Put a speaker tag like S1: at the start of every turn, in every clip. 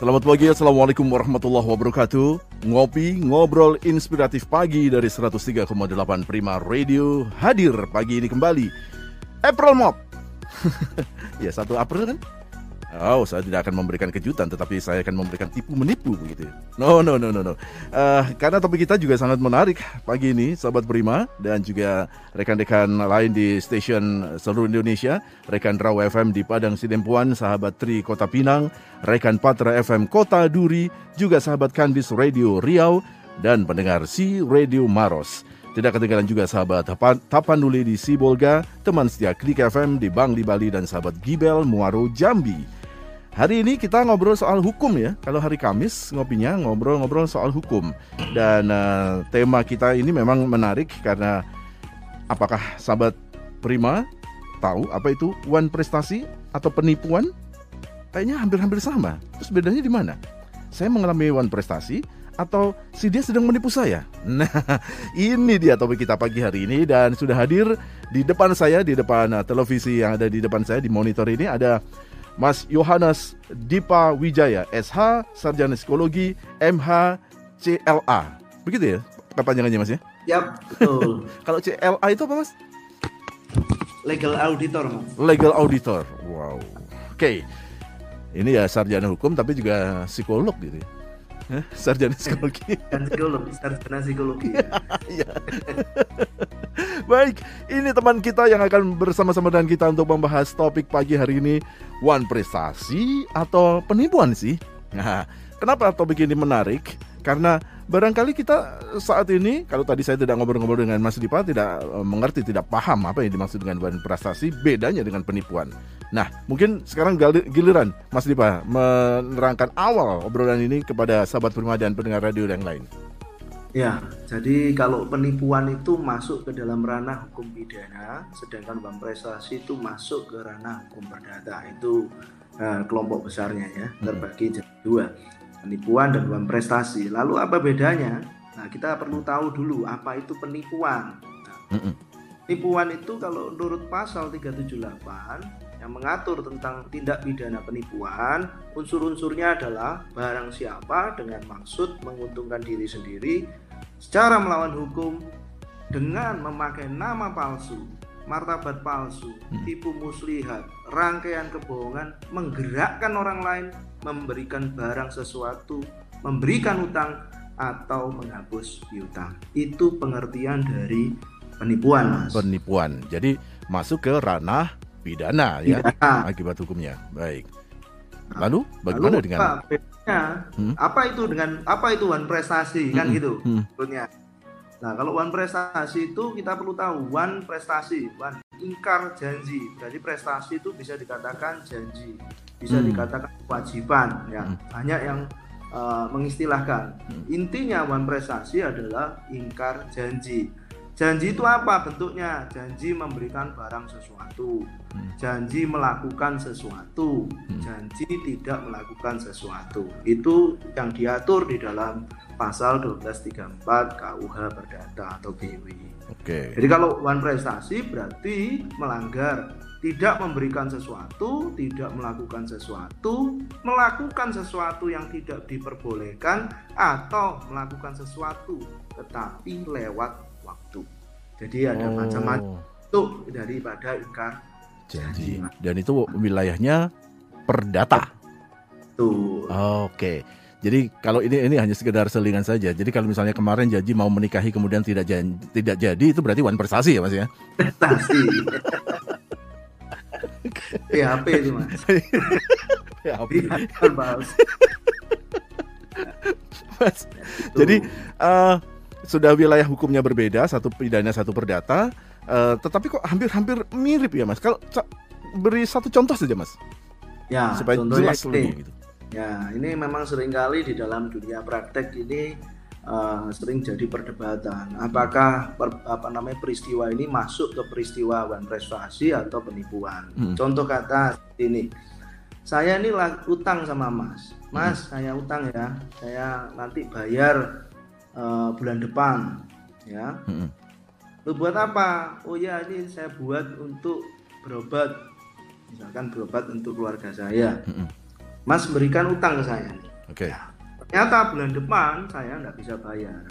S1: Selamat pagi, Assalamualaikum warahmatullahi wabarakatuh. Ngopi, ngobrol inspiratif pagi dari 103,8 Prima Radio Hadir pagi ini kembali. April Mop. Ya, 1 April kan? Oh, saya tidak akan memberikan kejutan, tetapi saya akan memberikan tipu menipu begitu. No, no, no, no, no. Uh, karena topik kita juga sangat menarik pagi ini, sahabat Prima dan juga rekan-rekan lain di stasiun seluruh Indonesia, rekan Raw FM di Padang Sidempuan, sahabat Tri Kota Pinang, rekan Patra FM Kota Duri, juga sahabat Kanbis Radio Riau dan pendengar Si Radio Maros. Tidak ketinggalan juga sahabat Tapanuli di Sibolga, teman setia Klik FM di Bang di Bali dan sahabat Gibel Muaro Jambi. Hari ini kita ngobrol soal hukum ya. Kalau hari Kamis ngopinya ngobrol-ngobrol soal hukum. Dan uh, tema kita ini memang menarik karena apakah sahabat Prima tahu apa itu uang prestasi atau penipuan? Kayaknya hampir-hampir sama. Terus bedanya di mana? Saya mengalami uang prestasi atau si dia sedang menipu saya? Nah, ini dia topik kita pagi hari ini dan sudah hadir di depan saya, di depan uh, televisi yang ada di depan saya di monitor ini ada Mas Yohanes Dipa Wijaya, SH, Sarjana Psikologi, MH, CLA. Begitu ya kepanjangannya Mas ya?
S2: Yap, betul.
S1: Kalau CLA itu apa Mas?
S2: Legal Auditor Mas.
S1: Legal Auditor, wow. Oke, okay. ini ya sarjana hukum tapi juga psikolog gitu ya. Sarjana psikologi.
S2: Dan psikolog, sarjana psikologi.
S1: Iya. Baik, ini teman kita yang akan bersama-sama dengan kita untuk membahas topik pagi hari ini One prestasi atau penipuan sih? Nah, kenapa topik ini menarik? Karena barangkali kita saat ini, kalau tadi saya tidak ngobrol-ngobrol dengan Mas Dipa, tidak eh, mengerti, tidak paham apa yang dimaksud dengan one prestasi, bedanya dengan penipuan. Nah, mungkin sekarang giliran Mas Dipa menerangkan awal obrolan ini kepada sahabat Prima dan pendengar radio yang lain.
S2: Ya, jadi kalau penipuan itu masuk ke dalam ranah hukum pidana, sedangkan uang prestasi itu masuk ke ranah hukum perdata. Itu uh, kelompok besarnya ya, hmm. terbagi jadi dua, penipuan dan uang prestasi. Lalu apa bedanya? Nah, kita perlu tahu dulu apa itu penipuan. Nah, penipuan itu kalau menurut pasal 378 yang mengatur tentang tindak pidana penipuan, unsur-unsurnya adalah barang siapa dengan maksud menguntungkan diri sendiri secara melawan hukum dengan memakai nama palsu, martabat palsu, hmm. tipu muslihat, rangkaian kebohongan, menggerakkan orang lain, memberikan barang sesuatu, memberikan utang atau menghapus piutang. Itu pengertian dari penipuan, Mas.
S1: Penipuan. Jadi masuk ke ranah pidana ya pidana. akibat hukumnya. Baik. Lalu bagaimana Lalu, dengan
S2: apa, bedanya, hmm? apa itu dengan apa itu wan prestasi kan hmm. gitu hmm. Nah, kalau wan prestasi itu kita perlu tahu wan prestasi, wan ingkar janji. Jadi prestasi itu bisa dikatakan janji, bisa hmm. dikatakan kewajiban ya. Hmm. Banyak yang uh, mengistilahkan. Hmm. Intinya wan prestasi adalah ingkar janji. Janji itu apa bentuknya? Janji memberikan barang sesuatu, hmm. janji melakukan sesuatu, hmm. janji tidak melakukan sesuatu. Itu yang diatur di dalam pasal 1234 KUH Perdata atau BW.
S1: Oke.
S2: Jadi kalau one prestasi berarti melanggar, tidak memberikan sesuatu, tidak melakukan sesuatu, melakukan sesuatu yang tidak diperbolehkan atau melakukan sesuatu tetapi lewat waktu. Jadi ada oh. macam-macam itu daripada ingkar
S1: janji. Dan itu wilayahnya perdata.
S2: Tuh.
S1: Oke. Jadi kalau ini ini hanya sekedar selingan saja. Jadi kalau misalnya kemarin janji mau menikahi kemudian tidak janji, tidak jadi itu berarti wan prestasi ya Mas ya?
S2: Prestasi. PHP itu Mas.
S1: PHP. Mas. Jadi uh, sudah wilayah hukumnya berbeda, satu pidana satu perdata, uh, tetapi kok hampir-hampir mirip ya mas. Kalau beri satu contoh saja mas.
S2: Ya,
S1: supaya jelas lebih gitu.
S2: Ya, ini memang sering kali di dalam dunia praktek ini uh, sering jadi perdebatan. Apakah per, apa namanya peristiwa ini masuk ke peristiwa wan prestasi atau penipuan? Hmm. Contoh kata ini, saya ini utang sama Mas. Mas, hmm. saya utang ya. Saya nanti bayar uh, bulan depan, ya. Hmm. Lu buat apa? Oh ya, ini saya buat untuk berobat. Misalkan berobat untuk keluarga saya. Hmm Mas berikan utang ke saya.
S1: Oke. Okay.
S2: Ya, ternyata bulan depan saya nggak bisa bayar.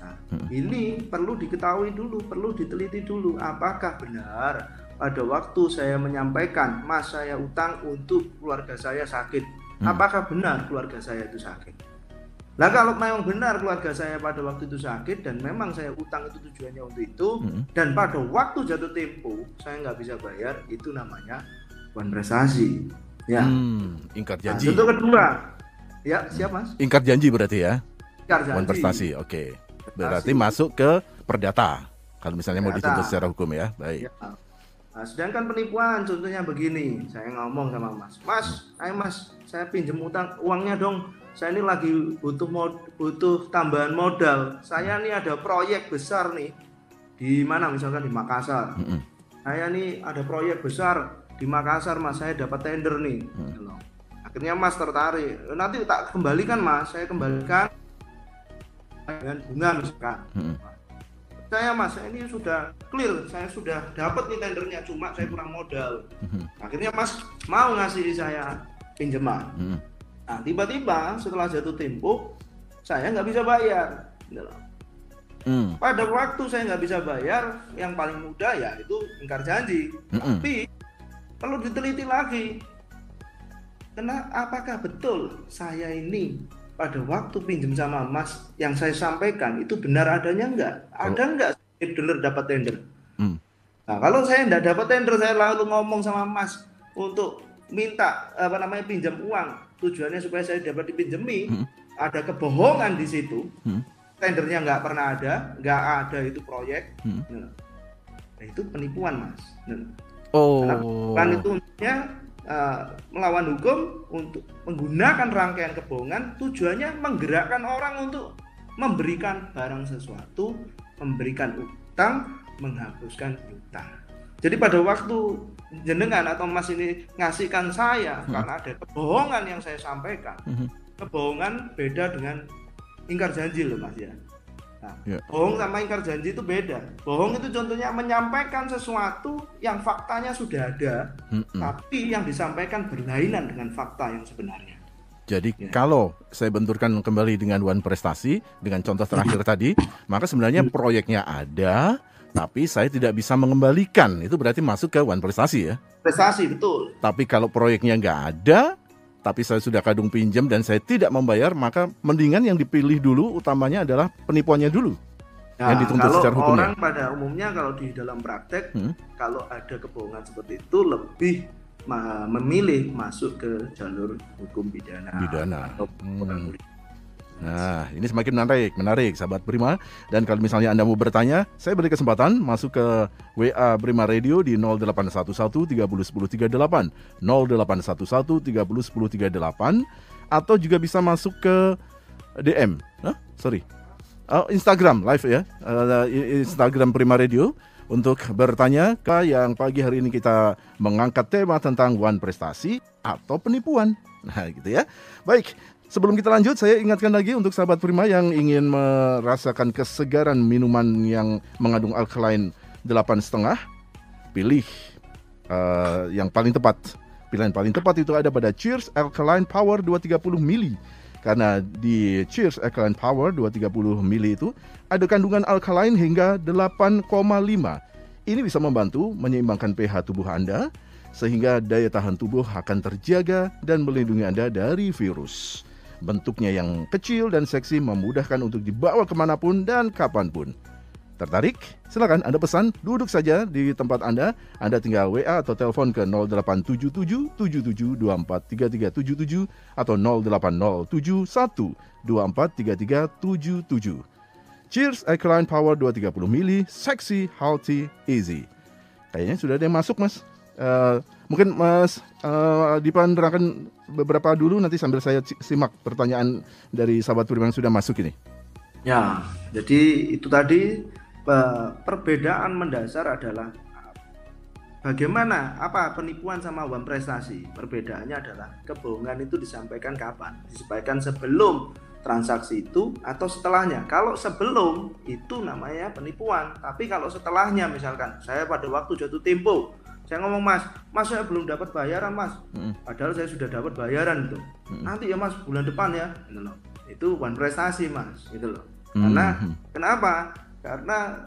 S2: Nah, ini perlu diketahui dulu, perlu diteliti dulu apakah benar pada waktu saya menyampaikan Mas saya utang untuk keluarga saya sakit. Hmm. Apakah benar keluarga saya itu sakit? Nah kalau memang benar keluarga saya pada waktu itu sakit dan memang saya utang itu tujuannya untuk itu hmm. dan pada waktu jatuh tempo saya nggak bisa bayar itu namanya wan prestasi.
S1: Ya. Hmm, ingkar nah, janji.
S2: Nah, contoh kedua. Ya, siap Mas?
S1: Ingkar janji berarti ya?
S2: Ingkar janji.
S1: Kontestasi, oke. Okay. Berarti masuk ke perdata. Kalau misalnya perdata. mau dicontoh secara hukum ya, baik. Ya.
S2: Nah, sedangkan penipuan contohnya begini, saya ngomong sama Mas, Mas, hmm. ayo Mas, saya pinjam utang uangnya dong. Saya ini lagi butuh mod, butuh tambahan modal. Saya ini ada proyek besar nih di mana misalkan di Makassar. -hmm. Saya ini ada proyek besar di Makassar mas saya dapat tender nih hmm. akhirnya mas tertarik nanti tak kembalikan mas saya kembalikan dengan bunga misalkan hmm. saya mas ini sudah clear saya sudah dapat nih tendernya cuma saya kurang modal akhirnya mas mau ngasih saya pinjaman. Nah tiba-tiba setelah jatuh tempo saya nggak bisa bayar Hmm. Pada waktu saya nggak bisa bayar, yang paling mudah ya itu ingkar janji. Hmm. Tapi perlu diteliti lagi. Karena apakah betul saya ini pada waktu pinjam sama Mas yang saya sampaikan itu benar adanya enggak? Ada enggak benar dapat tender? Hmm. Nah, kalau saya enggak dapat tender, saya lalu ngomong sama Mas untuk minta apa namanya pinjam uang, tujuannya supaya saya dapat dipinjemi, hmm. ada kebohongan di situ. Hmm. Tendernya nggak pernah ada, nggak ada itu proyek. Hmm. Nah, itu penipuan, Mas. Nah,
S1: Oh.
S2: Karena itu untuknya uh, melawan hukum untuk menggunakan rangkaian kebohongan tujuannya menggerakkan orang untuk memberikan barang sesuatu, memberikan utang, menghapuskan utang. Jadi pada waktu jenengan atau Mas ini ngasihkan saya hmm. karena ada kebohongan yang saya sampaikan. Hmm. Kebohongan beda dengan ingkar janji loh Mas ya. Nah, yeah. bohong sama ingkar janji itu beda. Bohong itu contohnya menyampaikan sesuatu yang faktanya sudah ada, mm -mm. tapi yang disampaikan berlainan dengan fakta yang sebenarnya.
S1: Jadi ya. kalau saya benturkan kembali dengan one prestasi dengan contoh terakhir tadi, maka sebenarnya mm. proyeknya ada, tapi saya tidak bisa mengembalikan. Itu berarti masuk ke one prestasi ya?
S2: Prestasi betul.
S1: Tapi kalau proyeknya nggak ada, tapi saya sudah kadung pinjam dan saya tidak membayar, maka mendingan yang dipilih dulu utamanya adalah penipuannya dulu.
S2: Nah, yang dituntut kalau secara hukumnya. orang pada umumnya kalau di dalam praktek, hmm? kalau ada kebohongan seperti itu lebih memilih masuk ke jalur hukum pidana.
S1: Pidana. Atau hmm. Nah, ini semakin menarik, menarik, sahabat Prima. Dan kalau misalnya Anda mau bertanya, saya beri kesempatan masuk ke WA Prima Radio di 0811 30 10 38, 0811 30 10 38, atau juga bisa masuk ke DM, huh? sorry, oh, Instagram live ya, uh, Instagram Prima Radio untuk bertanya ke yang pagi hari ini kita mengangkat tema tentang one prestasi atau penipuan. Nah, gitu ya. Baik, Sebelum kita lanjut, saya ingatkan lagi untuk sahabat Prima yang ingin merasakan kesegaran minuman yang mengandung alkaline delapan setengah, pilih uh, yang paling tepat. Pilihan paling tepat itu ada pada Cheers Alkaline Power 230 mili. Karena di Cheers Alkaline Power 230 mili itu ada kandungan alkaline hingga 8,5. Ini bisa membantu menyeimbangkan pH tubuh Anda sehingga daya tahan tubuh akan terjaga dan melindungi Anda dari virus. Bentuknya yang kecil dan seksi memudahkan untuk dibawa ke mana pun dan kapan pun. Tertarik? Silakan Anda pesan, duduk saja di tempat Anda. Anda tinggal WA atau telepon ke 0877 77243377 atau 0807 1243377. Cheers Alkaline Power 230 mili, sexy, healthy, easy. Kayaknya sudah ada yang masuk mas. Uh, Mungkin Mas uh, Dipan nerangkan beberapa dulu nanti sambil saya simak pertanyaan dari sahabat Prima yang sudah masuk ini.
S2: Ya, jadi itu tadi perbedaan mendasar adalah bagaimana apa penipuan sama uang prestasi. Perbedaannya adalah kebohongan itu disampaikan kapan? Disampaikan sebelum transaksi itu atau setelahnya. Kalau sebelum itu namanya penipuan, tapi kalau setelahnya misalkan saya pada waktu jatuh tempo saya ngomong mas, mas saya belum dapat bayaran mas, mm. padahal saya sudah dapat bayaran itu. Mm. Nanti ya mas bulan depan ya, gitu loh. Itu one prestasi mas, gitu loh. Karena mm. kenapa? Karena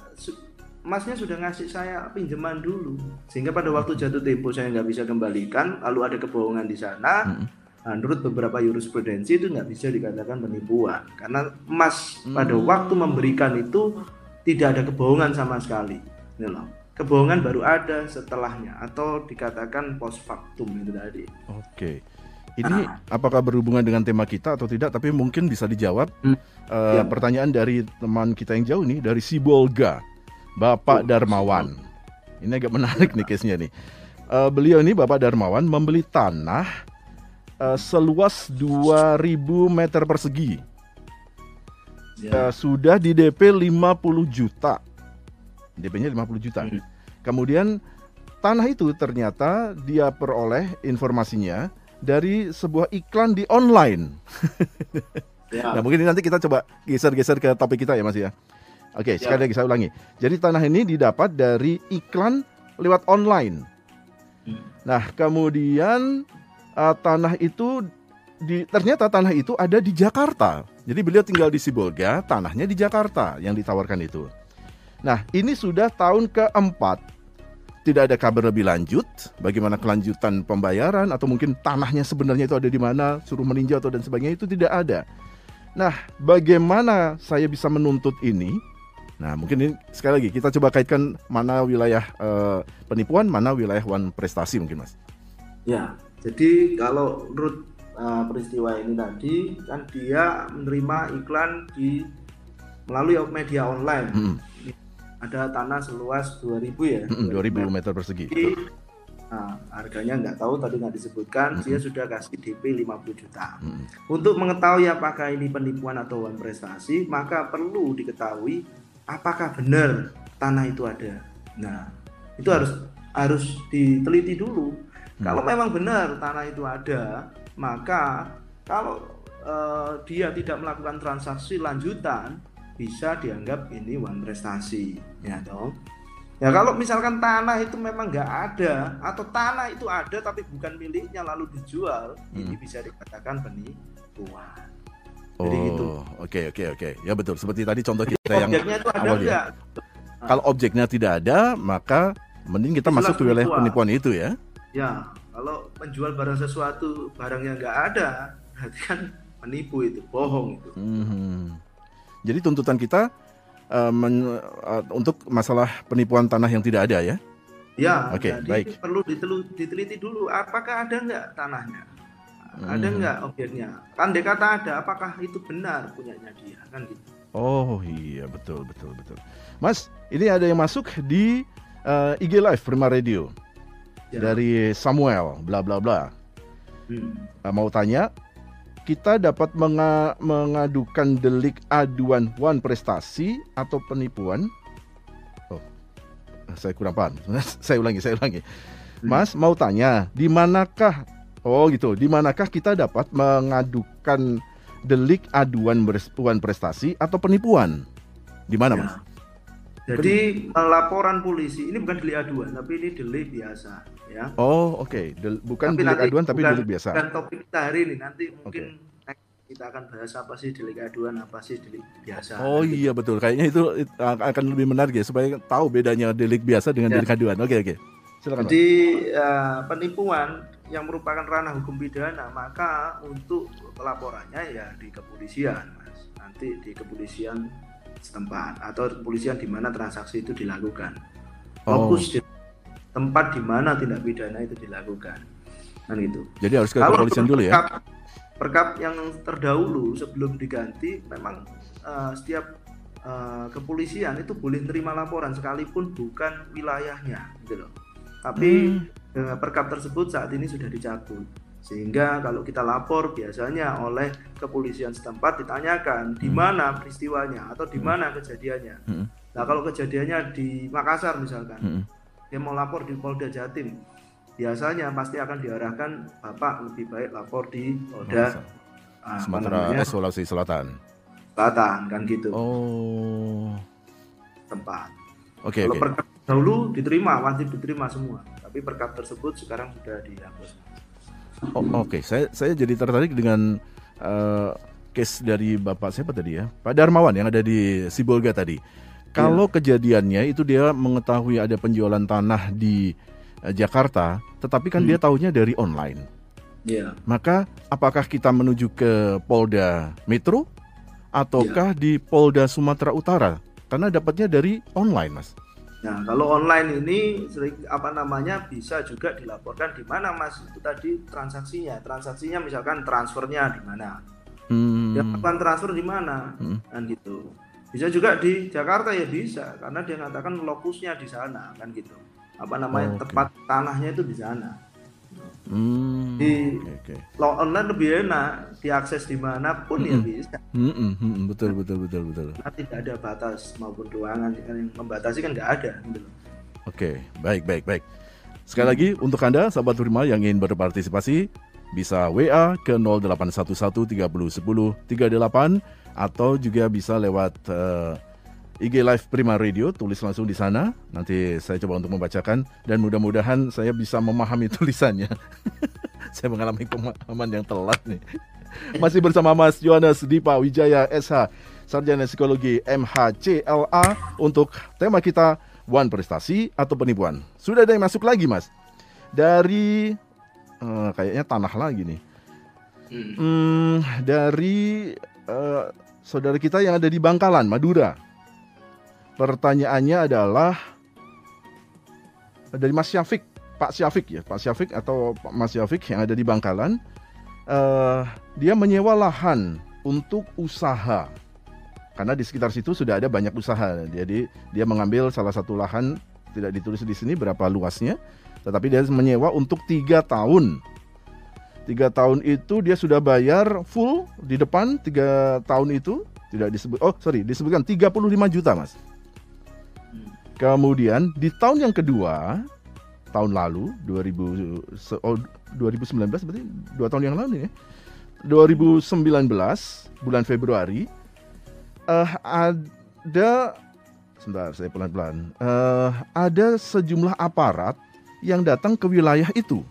S2: masnya sudah ngasih saya pinjaman dulu, sehingga pada waktu jatuh tempo saya nggak bisa kembalikan, lalu ada kebohongan di sana. Mm Nah, menurut beberapa jurisprudensi itu nggak bisa dikatakan penipuan karena emas hmm. pada waktu memberikan itu tidak ada kebohongan sama sekali. Ini loh. Kebohongan baru ada setelahnya atau dikatakan post factum itu tadi.
S1: Oke. Ini nah. apakah berhubungan dengan tema kita atau tidak? Tapi mungkin bisa dijawab. Hmm. Uh, ya. Pertanyaan dari teman kita yang jauh nih dari Sibolga, Bapak oh, Darmawan. Ini agak menarik nih case-nya nih. Uh, beliau ini Bapak Darmawan membeli tanah uh, seluas 2000 meter persegi. Ya. Uh, sudah di DP 50 juta. DP-nya 50 juta. Hmm. Kemudian tanah itu ternyata dia peroleh informasinya dari sebuah iklan di online. ya. Nah, mungkin nanti kita coba geser-geser ke topik kita ya Mas ya. Oke, ya. sekali lagi saya ulangi. Jadi tanah ini didapat dari iklan lewat online. Hmm. Nah, kemudian uh, tanah itu di ternyata tanah itu ada di Jakarta. Jadi beliau tinggal di Sibolga, tanahnya di Jakarta yang ditawarkan itu. Nah, ini sudah tahun keempat. Tidak ada kabar lebih lanjut, bagaimana kelanjutan pembayaran atau mungkin tanahnya sebenarnya itu ada di mana, suruh meninjau atau dan sebagainya itu tidak ada. Nah, bagaimana saya bisa menuntut ini? Nah, mungkin ini sekali lagi kita coba kaitkan mana wilayah uh, penipuan, mana wilayah wan prestasi mungkin, Mas.
S2: Ya, jadi kalau menurut uh, peristiwa ini tadi kan dia menerima iklan di melalui media online. Hmm. Ada tanah seluas 2000 ya.
S1: Hmm, 2000 meter persegi. Jadi,
S2: nah, harganya nggak tahu tadi nggak disebutkan, hmm. dia sudah kasih DP 50 juta. Hmm. Untuk mengetahui apakah ini penipuan atau uang prestasi, maka perlu diketahui apakah benar tanah itu ada. Nah, itu harus harus diteliti dulu Hmm. Kalau memang benar tanah itu ada, maka kalau uh, dia tidak melakukan transaksi lanjutan, bisa dianggap ini uang prestasi, ya dong. Ya kalau misalkan tanah itu memang nggak ada atau tanah itu ada tapi bukan miliknya lalu dijual, hmm. ini bisa dikatakan penipuan.
S1: Oh, gitu. oke oke oke. Ya betul. Seperti tadi contoh kita Jadi, yang objeknya itu ada ya. Kalau objeknya tidak ada, maka mending kita masuk ke wilayah penipuan itu ya.
S2: Ya, kalau menjual barang sesuatu barang yang nggak ada, berarti kan menipu itu, bohong itu. Hmm.
S1: Jadi tuntutan kita uh, men, uh, untuk masalah penipuan tanah yang tidak ada ya?
S2: Ya, Oke, okay, baik. perlu diteliti dulu apakah ada nggak tanahnya, ada hmm. nggak objeknya. Kan dia kata ada, apakah itu benar punyanya dia kan gitu.
S1: Oh iya betul betul betul. Mas, ini ada yang masuk di uh, IG Live Prima Radio ya. dari Samuel bla bla bla hmm. mau tanya kita dapat menga mengadukan delik aduan wan prestasi atau penipuan. Oh saya kurang paham. Saya ulangi saya ulangi. Hmm. Mas mau tanya di manakah oh gitu di manakah kita dapat mengadukan delik aduan wan prestasi atau penipuan? Di mana ya. Mas?
S2: Jadi laporan polisi ini bukan delik aduan, tapi ini delik biasa, ya.
S1: Oh, oke. Okay. bukan tapi delik nanti, aduan, tapi bukan, delik biasa.
S2: Bukan topik kita hari ini. Nanti mungkin okay. kita akan bahas apa sih delik aduan, apa sih delik biasa.
S1: Oh nanti. iya betul. Kayaknya itu akan lebih menarik ya, supaya tahu bedanya delik biasa dengan ya. delik aduan. Oke okay, oke. Okay.
S2: Silakan. Jadi uh, penipuan yang merupakan ranah hukum pidana, maka untuk pelaporannya ya di kepolisian, mas. Nanti di kepolisian setempat atau kepolisian di mana transaksi itu dilakukan. Oh. Fokus oh. di tempat di mana tindak pidana itu dilakukan. Kan itu.
S1: Jadi harus ke Kalau kepolisian dulu ya.
S2: Perkap yang terdahulu sebelum diganti memang uh, setiap uh, kepolisian itu boleh terima laporan sekalipun bukan wilayahnya gitu loh. Tapi hmm. eh, perkap tersebut saat ini sudah dicabut. Sehingga kalau kita lapor biasanya oleh kepolisian setempat ditanyakan di
S1: Hmm.
S2: mana peristiwanya atau di
S1: Hmm.
S2: mana kejadiannya.
S1: Mm-mm.
S2: Nah kalau kejadiannya di Makassar misalkan. Dia mau lapor di Polda Jatim, biasanya pasti akan diarahkan Bapak lebih baik lapor di Polda ah, apa
S1: Sumatera eh, Sulawesi Selatan.
S2: Selatan kan gitu
S1: Oh.
S2: tempat.
S1: Oke
S2: Kalau
S1: oke.
S2: perkap dahulu diterima, wajib diterima semua. Tapi perkap tersebut sekarang sudah dihapus.
S1: Oh, Oke, saya saya jadi tertarik dengan eh, case dari Bapak siapa tadi ya? Pak Darmawan yang ada di Sibolga tadi. Kalau kejadiannya itu dia mengetahui ada penjualan tanah di eh, Jakarta, tetapi kan
S2: Hmm.
S1: dia tahunya dari online.
S2: Iya.
S1: Maka apakah kita menuju ke Polda Metro ataukah di Polda Sumatera Utara? Karena dapatnya dari online, Mas.
S2: Nah, kalau online ini apa namanya bisa juga dilaporkan di mana Mas itu tadi transaksinya. Transaksinya misalkan transfernya di mana.
S1: Hmm.
S2: Dia melakukan transfer di mana?
S1: Hmm.
S2: Kan gitu. Bisa juga di Jakarta ya bisa karena dia mengatakan lokusnya di sana kan gitu. Apa namanya
S1: Oke.
S2: tepat tanahnya itu di sana.
S1: Hmm.
S2: Di-
S1: oke.
S2: Lo online lebih enak, diakses di mana pun ya
S1: Mm-mm.
S2: bisa.
S1: Hmm, hmm, hmm, betul betul betul betul.
S2: Karena tidak ada batas maupun ruangan yang membatasi kan nggak ada. Gitu.
S1: Oke, baik, baik, baik. Sekali lagi untuk Anda, sahabat Prima yang ingin berpartisipasi, bisa WA ke 0811 30 10 38 atau juga bisa lewat eh, IG Live Prima Radio, tulis langsung di sana. Nanti saya coba untuk membacakan dan mudah-mudahan saya bisa memahami tulisannya. saya mengalami pemahaman yang telat nih. Masih bersama Mas Yohanes Dipa Wijaya SH, Sarjana Psikologi MHCLA untuk tema kita One Prestasi atau Penipuan. Sudah ada yang masuk lagi Mas? Dari eh, kayaknya tanah lagi nih.
S2: Hmm.
S1: Hmm, dari eh, saudara kita yang ada di Bangkalan, Madura. Pertanyaannya adalah dari Mas Syafiq, Pak Syafiq ya, Pak Syafiq atau Pak Mas Syafiq yang ada di Bangkalan. Eh, dia menyewa lahan untuk usaha. Karena di sekitar situ sudah ada banyak usaha. Jadi dia mengambil salah satu lahan tidak ditulis di sini berapa luasnya, tetapi dia menyewa untuk tiga tahun. Tiga tahun itu dia sudah bayar full di depan tiga tahun itu tidak disebut. Oh sorry disebutkan 35 juta mas. Kemudian di tahun yang kedua tahun lalu 2000 se- oh, 2019 berarti dua tahun yang lalu ya 2019 bulan Februari eh ada sebentar saya pelan-pelan Eh, ada sejumlah aparat yang datang ke wilayah itu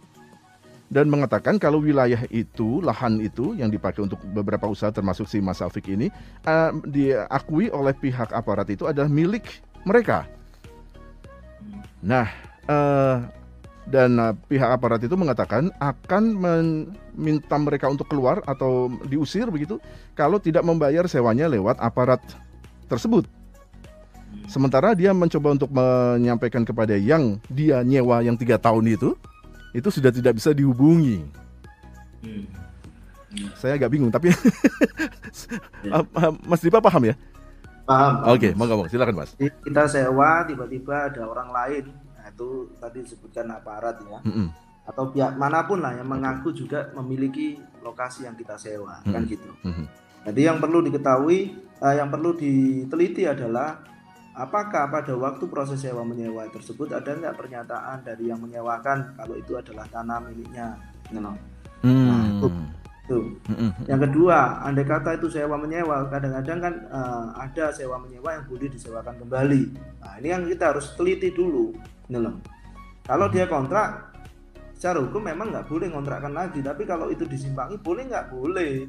S1: dan mengatakan kalau wilayah itu lahan itu yang dipakai untuk beberapa usaha termasuk si Mas Afik ini eh, diakui oleh pihak aparat itu adalah milik mereka. Nah, eh, dan eh, pihak aparat itu mengatakan akan meminta mereka untuk keluar atau diusir begitu kalau tidak membayar sewanya lewat aparat tersebut. Sementara dia mencoba untuk menyampaikan kepada yang dia nyewa yang tiga tahun itu, itu sudah tidak bisa dihubungi.
S2: Hmm.
S1: Saya agak bingung, tapi ah, Mas Dipa paham ya?
S2: Paham. paham.
S1: Oke, monggo, monggo. silakan Mas.
S2: Kita sewa tiba-tiba ada orang lain nah, itu tadi disebutkan aparat ya
S1: Mm-mm.
S2: atau pihak mana pun lah yang mengaku juga memiliki lokasi yang kita sewa kan
S1: Mm-mm.
S2: gitu
S1: Mhm.
S2: jadi yang perlu diketahui eh, yang perlu diteliti adalah apakah pada waktu proses sewa menyewa tersebut ada nggak pernyataan dari yang menyewakan kalau itu adalah tanah miliknya you know.
S1: Hmm.
S2: itu. Tuh.
S1: Mm-mm.
S2: Yang kedua, andai kata itu sewa menyewa, kadang-kadang kan eh, ada sewa menyewa yang boleh disewakan kembali. Nah, ini yang kita harus teliti dulu, ini loh. Kalau dia kontrak, secara hukum memang nggak boleh kontrakkan lagi, tapi kalau itu disimpangi boleh nggak boleh,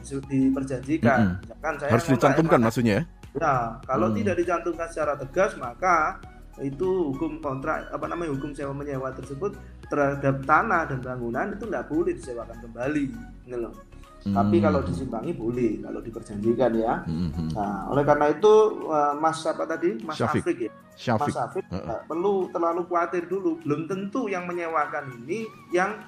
S2: gitu diperjanjikan.
S1: Mm-mm.
S2: Misalkan saya
S1: Harus dicantumkan maksudnya ya?
S2: Ya, kalau
S1: Hmm.
S2: tidak dicantumkan secara tegas maka itu hukum kontrak apa namanya hukum sewa menyewa tersebut terhadap tanah dan bangunan itu tidak boleh disewakan kembali, gitu loh. Tapi
S1: Hmm.
S2: kalau disimpangi boleh, kalau diperjanjikan ya.
S1: Mhm.
S2: Nah, oleh karena itu eh, Mas apa tadi, Mas
S1: Syafiq.
S2: Afrik ya,
S1: Syafiq.
S2: Mas Afrik
S1: Heeh.
S2: nggak perlu terlalu khawatir dulu. Belum tentu yang menyewakan ini yang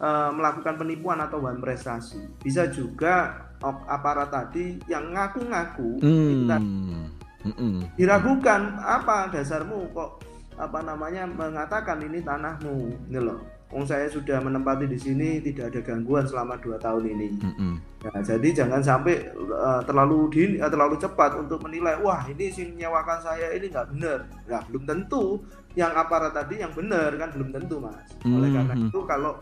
S2: eh, melakukan penipuan atau wan prestasi. Bisa juga aparat tadi yang ngaku-ngaku
S1: Hmm. Mm-mm.
S2: diragukan apa dasarmu kok apa namanya mengatakan ini tanahmu, ini loh. Wong saya sudah menempati di sini tidak ada gangguan selama dua tahun ini. Mm -hmm. Nah, jadi jangan sampai uh, terlalu dini, uh, terlalu cepat untuk menilai. Wah ini sih menyewakan saya ini nggak benar. Nah belum tentu yang aparat tadi yang benar kan belum tentu mas. Mm -hmm. Oleh karena itu kalau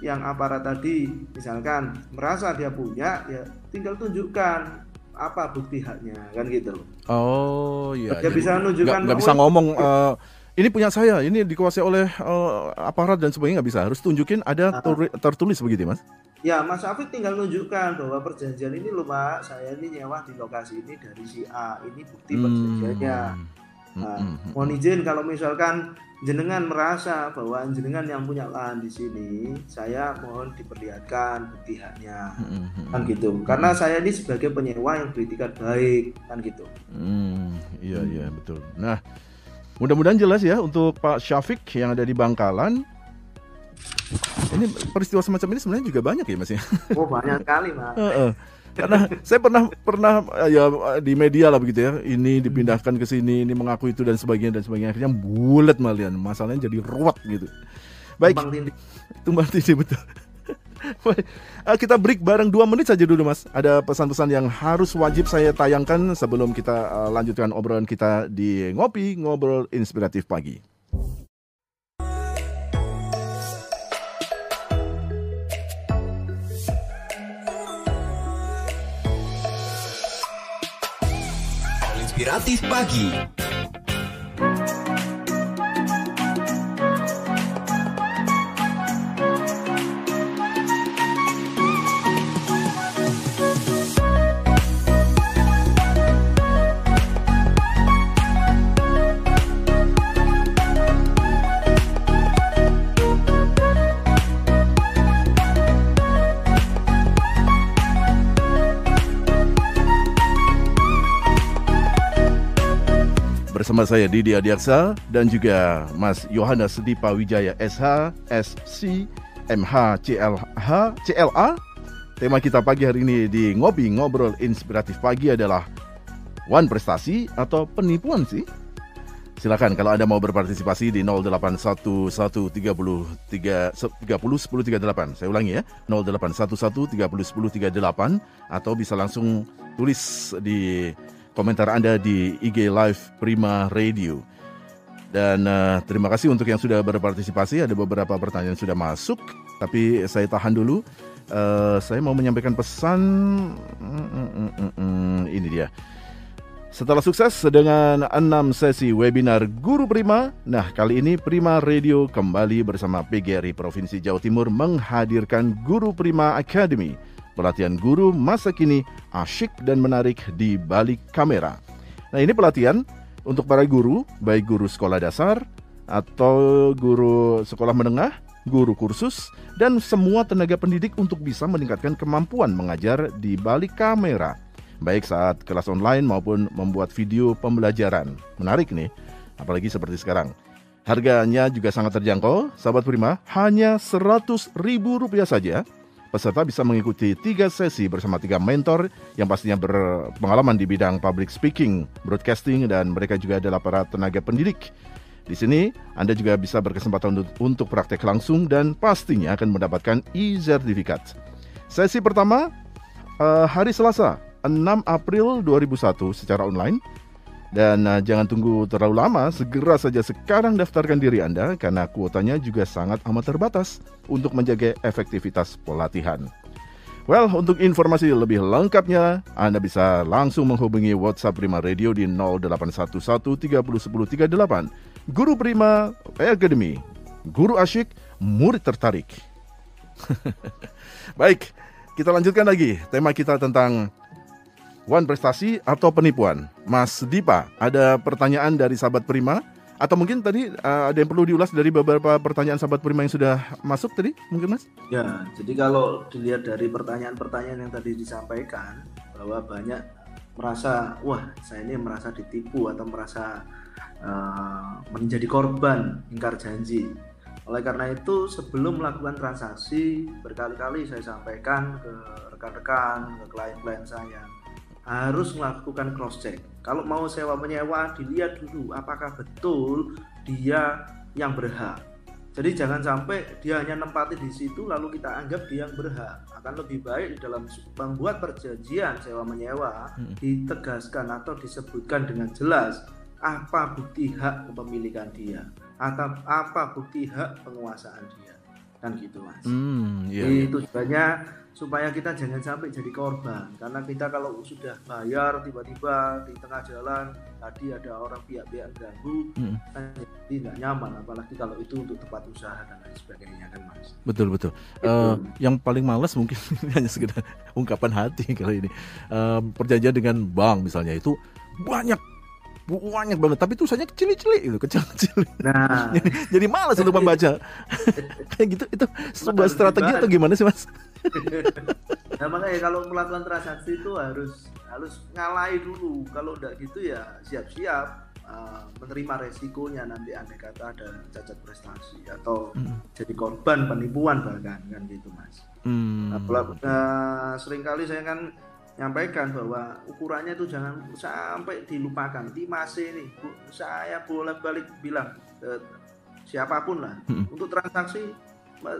S2: yang aparat tadi misalkan merasa dia punya ya tinggal tunjukkan apa bukti haknya kan gitu.
S1: Oh iya.
S2: Dia bisa menunjukkan.
S1: Nggak bisa ngomong. Uh ini punya saya, ini dikuasai oleh uh, aparat dan sebagainya nggak bisa. Harus tunjukin ada ah. tertulis begitu, Mas?
S2: Ya, Mas Afif tinggal menunjukkan bahwa perjanjian ini loh, Pak, saya ini nyewa di lokasi ini dari si A. Ini bukti hmm. perjanjiannya. Hmm. Nah, mohon izin kalau misalkan jenengan merasa bahwa jenengan yang punya lahan di sini, saya mohon diperlihatkan bukti haknya, kan gitu. Karena saya ini sebagai penyewa yang beritikat baik, kan gitu.
S1: Hmm, iya iya betul. Nah, Mudah-mudahan jelas ya untuk Pak Syafiq yang ada di Bangkalan. Ini peristiwa semacam ini sebenarnya juga banyak ya Mas ya.
S2: Oh banyak sekali Mas.
S1: Karena saya pernah pernah ya di media lah begitu ya. Ini dipindahkan ke sini, ini mengaku itu dan sebagainya dan sebagainya. Akhirnya bulat malian. Masalahnya jadi ruwet gitu. Baik. Tumbang tindih. Tumbang tindih betul. Eh, kita break bareng dua menit saja dulu mas. Ada pesan-pesan yang harus wajib saya tayangkan sebelum kita eh, lanjutkan obrolan kita di ngopi ngobrol inspiratif pagi.
S3: Inspiratif pagi.
S1: Bersama saya Didi Adiaksa dan juga Mas Yohanes Dipa Wijaya SH, SC, MH, CLH, CLA. Tema kita pagi hari ini di Ngopi Ngobrol Inspiratif Pagi adalah One Prestasi atau penipuan sih? Silakan kalau Anda mau berpartisipasi di 081130 Saya ulangi ya, 081130 atau bisa langsung tulis di komentar Anda di IG Live Prima Radio. Dan uh, terima kasih untuk yang sudah berpartisipasi. Ada beberapa pertanyaan yang sudah masuk, tapi saya tahan dulu. Uh, saya mau menyampaikan pesan. Mm, mm, mm, ini dia. Setelah sukses dengan enam sesi webinar Guru Prima, nah kali ini Prima Radio kembali bersama PGRI Provinsi Jawa Timur menghadirkan Guru Prima Academy pelatihan guru masa kini asyik dan menarik di balik kamera. Nah ini pelatihan untuk para guru, baik guru sekolah dasar atau guru sekolah menengah, guru kursus, dan semua tenaga pendidik untuk bisa meningkatkan kemampuan mengajar di balik kamera, baik saat kelas online maupun membuat video pembelajaran. Menarik nih, apalagi seperti sekarang. Harganya juga sangat terjangkau, sahabat prima, hanya 100 ribu rupiah saja Peserta bisa mengikuti tiga sesi bersama tiga mentor yang pastinya berpengalaman di bidang public speaking, broadcasting, dan mereka juga adalah para tenaga pendidik. Di sini, Anda juga bisa berkesempatan untuk praktek langsung dan pastinya akan mendapatkan e-sertifikat. Sesi pertama, uh, hari Selasa, 6 April 2001 secara online dan uh, jangan tunggu terlalu lama, segera saja sekarang daftarkan diri Anda karena kuotanya juga sangat amat terbatas untuk menjaga efektivitas pelatihan. Well, untuk informasi lebih lengkapnya, Anda bisa langsung menghubungi WhatsApp Prima Radio di 0811301038. Guru Prima Academy, guru asyik, murid tertarik. Baik, kita lanjutkan lagi tema kita tentang One prestasi atau penipuan? Mas Dipa, ada pertanyaan dari sahabat Prima atau mungkin tadi uh, ada yang perlu diulas dari beberapa pertanyaan sahabat Prima yang sudah masuk tadi, mungkin Mas?
S2: Ya, jadi kalau dilihat dari pertanyaan-pertanyaan yang tadi disampaikan bahwa banyak merasa wah saya ini merasa ditipu atau merasa uh, menjadi korban ingkar janji. Oleh karena itu sebelum melakukan transaksi berkali-kali saya sampaikan ke rekan-rekan, ke klien-klien saya harus melakukan cross check. Kalau mau sewa menyewa dilihat dulu apakah betul dia yang berhak. Jadi jangan sampai dia hanya nempati di situ lalu kita anggap dia yang berhak. Akan lebih baik di dalam membuat perjanjian sewa menyewa
S1: Hmm.
S2: ditegaskan atau disebutkan dengan jelas apa bukti hak kepemilikan dia atau apa bukti hak penguasaan dia kan gitu mas.
S1: Hmm, iya.
S2: Jadi
S1: iya.
S2: tujuannya supaya kita jangan sampai jadi korban karena kita kalau sudah bayar tiba-tiba di tengah jalan tadi ada orang pihak-pihak ganggu
S1: Hmm.
S2: kan jadi nggak nyaman apalagi kalau itu untuk tempat usaha dan lain sebagainya kan mas.
S1: Betul betul. Eh, yang paling males mungkin hanya sekedar ungkapan hati kali ini. Eh, perjanjian dengan bank misalnya itu banyak banyak banget. Tapi tulisannya kecil-kecil itu kecil-kecil.
S2: Nah.
S1: Jadi malas untuk membaca. Kayak gitu itu sebuah strategi atau gimana sih mas?
S2: Nah makanya kalau melakukan transaksi itu harus harus ngalahi dulu. Kalau udah gitu ya siap-siap uh, menerima resikonya nanti andai kata ada cacat prestasi atau
S1: Hmm.
S2: jadi korban penipuan bahkan kan gitu mas.
S1: Hmm.
S2: Nah, nah, sering kali saya kan nyampaikan bahwa ukurannya itu jangan sampai dilupakan. 5C ini, Bu, saya boleh balik bilang ke siapa pun lah
S1: Hmm.
S2: untuk transaksi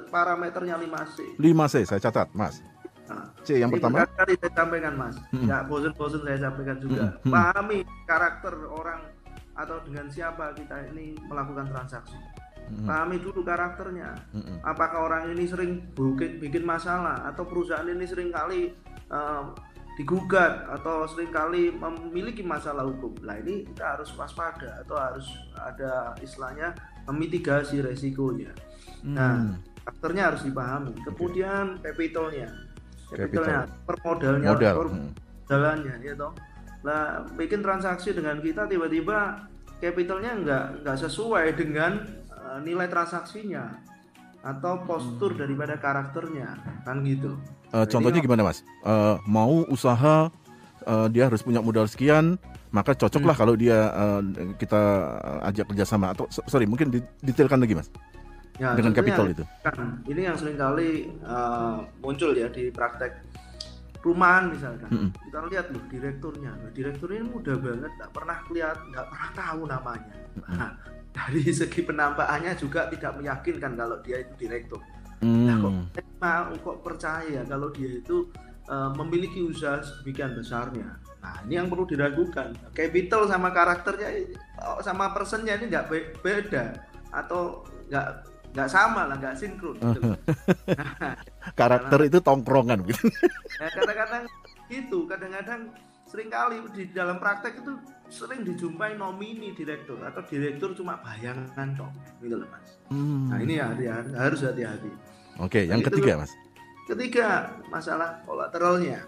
S2: parameternya 5C.
S1: 5C saya catat mas
S2: Nah,
S1: C yang pertama
S2: berkali-kali saya sampaikan mas,
S1: Hmm.
S2: nggak bosen-bosen saya sampaikan juga.
S1: Hmm.
S2: Pahami karakter orang atau dengan siapa kita ini melakukan transaksi.
S1: Hmm.
S2: Pahami dulu karakternya
S1: Hmm.
S2: apakah orang ini sering bikin, bikin masalah atau perusahaan ini sering kali eh, digugat atau sering kali memiliki masalah hukum. Nah ini kita harus waspada atau harus ada istilahnya memitigasi resikonya. Nah,
S1: Hmm.
S2: karakternya harus dipahami. Kemudian capitalnya, capitalnya,
S1: Capital.
S2: permodalnya,
S1: modal
S2: per-
S1: Hmm.
S2: jalannya ya toh. Nah, bikin transaksi dengan kita tiba-tiba capitalnya nggak nggak sesuai dengan eh, nilai transaksinya atau postur daripada karakternya kan gitu.
S1: Eh, contohnya gimana mas Eh, mau usaha eh, dia harus punya modal sekian maka cocok lah kalau dia eh, kita ajak kerjasama atau so- sorry mungkin detailkan lagi mas
S2: Ya,
S1: dengan capital itu
S2: kan, ini yang sering kali eh, muncul ya di praktek perumahan misalkan.
S1: Mm-mm.
S2: Kita lihat loh direkturnya. Nah, direktur ini mudah banget, nggak pernah lihat, nggak pernah tahu namanya. Nah, dari segi penampakannya juga tidak meyakinkan kalau dia itu direktur. Nah, kok
S1: Hmm.
S2: saya mau kok percaya kalau dia itu eh, memiliki usaha sedemikian besarnya. Nah, ini yang perlu diragukan. Capital sama karakternya oh, sama personnya ini nggak be- beda atau nggak nggak sama lah, nggak sinkron. Gitu. Nah,
S1: karakter itu tongkrongan gitu
S2: ya, kadang-kadang gitu, kadang-kadang sering kali di dalam praktek itu sering dijumpai nomini direktur atau direktur cuma bayangan dong, gitu loh mas.
S1: Hmm.
S2: Nah ini hati harus hati-hati.
S1: Oke yang
S2: Itu-
S1: ketiga mas
S2: Ketiga, masalah kolateralnya.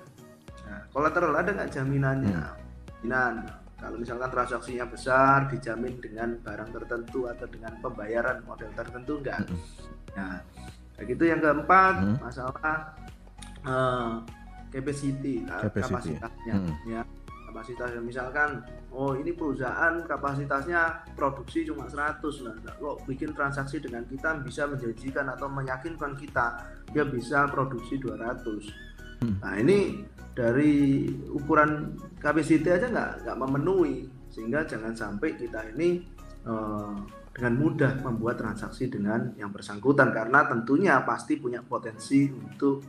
S2: Nah, kolateral ada nggak jaminannya?
S1: Hmm.
S2: Jaminan. Kalau misalkan transaksinya besar, dijamin dengan barang tertentu atau dengan pembayaran model tertentu enggak.
S1: Mm-mm.
S2: Nah, kayak gitu yang keempat,
S1: Hmm.
S2: masalah eh, capacity,
S1: Capacity.
S2: kapasitasnya.
S1: Hmm.
S2: Ya, kapasitasnya. Misalkan, oh ini perusahaan kapasitasnya produksi cuma 100 lah. Nah, Kok bikin transaksi dengan kita bisa menjanjikan atau meyakinkan kita dia bisa produksi 200.
S1: Hmm.
S2: Nah ini dari ukuran kapasiti aja nggak nggak memenuhi sehingga jangan sampai kita ini eh, dengan mudah membuat transaksi dengan yang bersangkutan karena tentunya pasti punya potensi untuk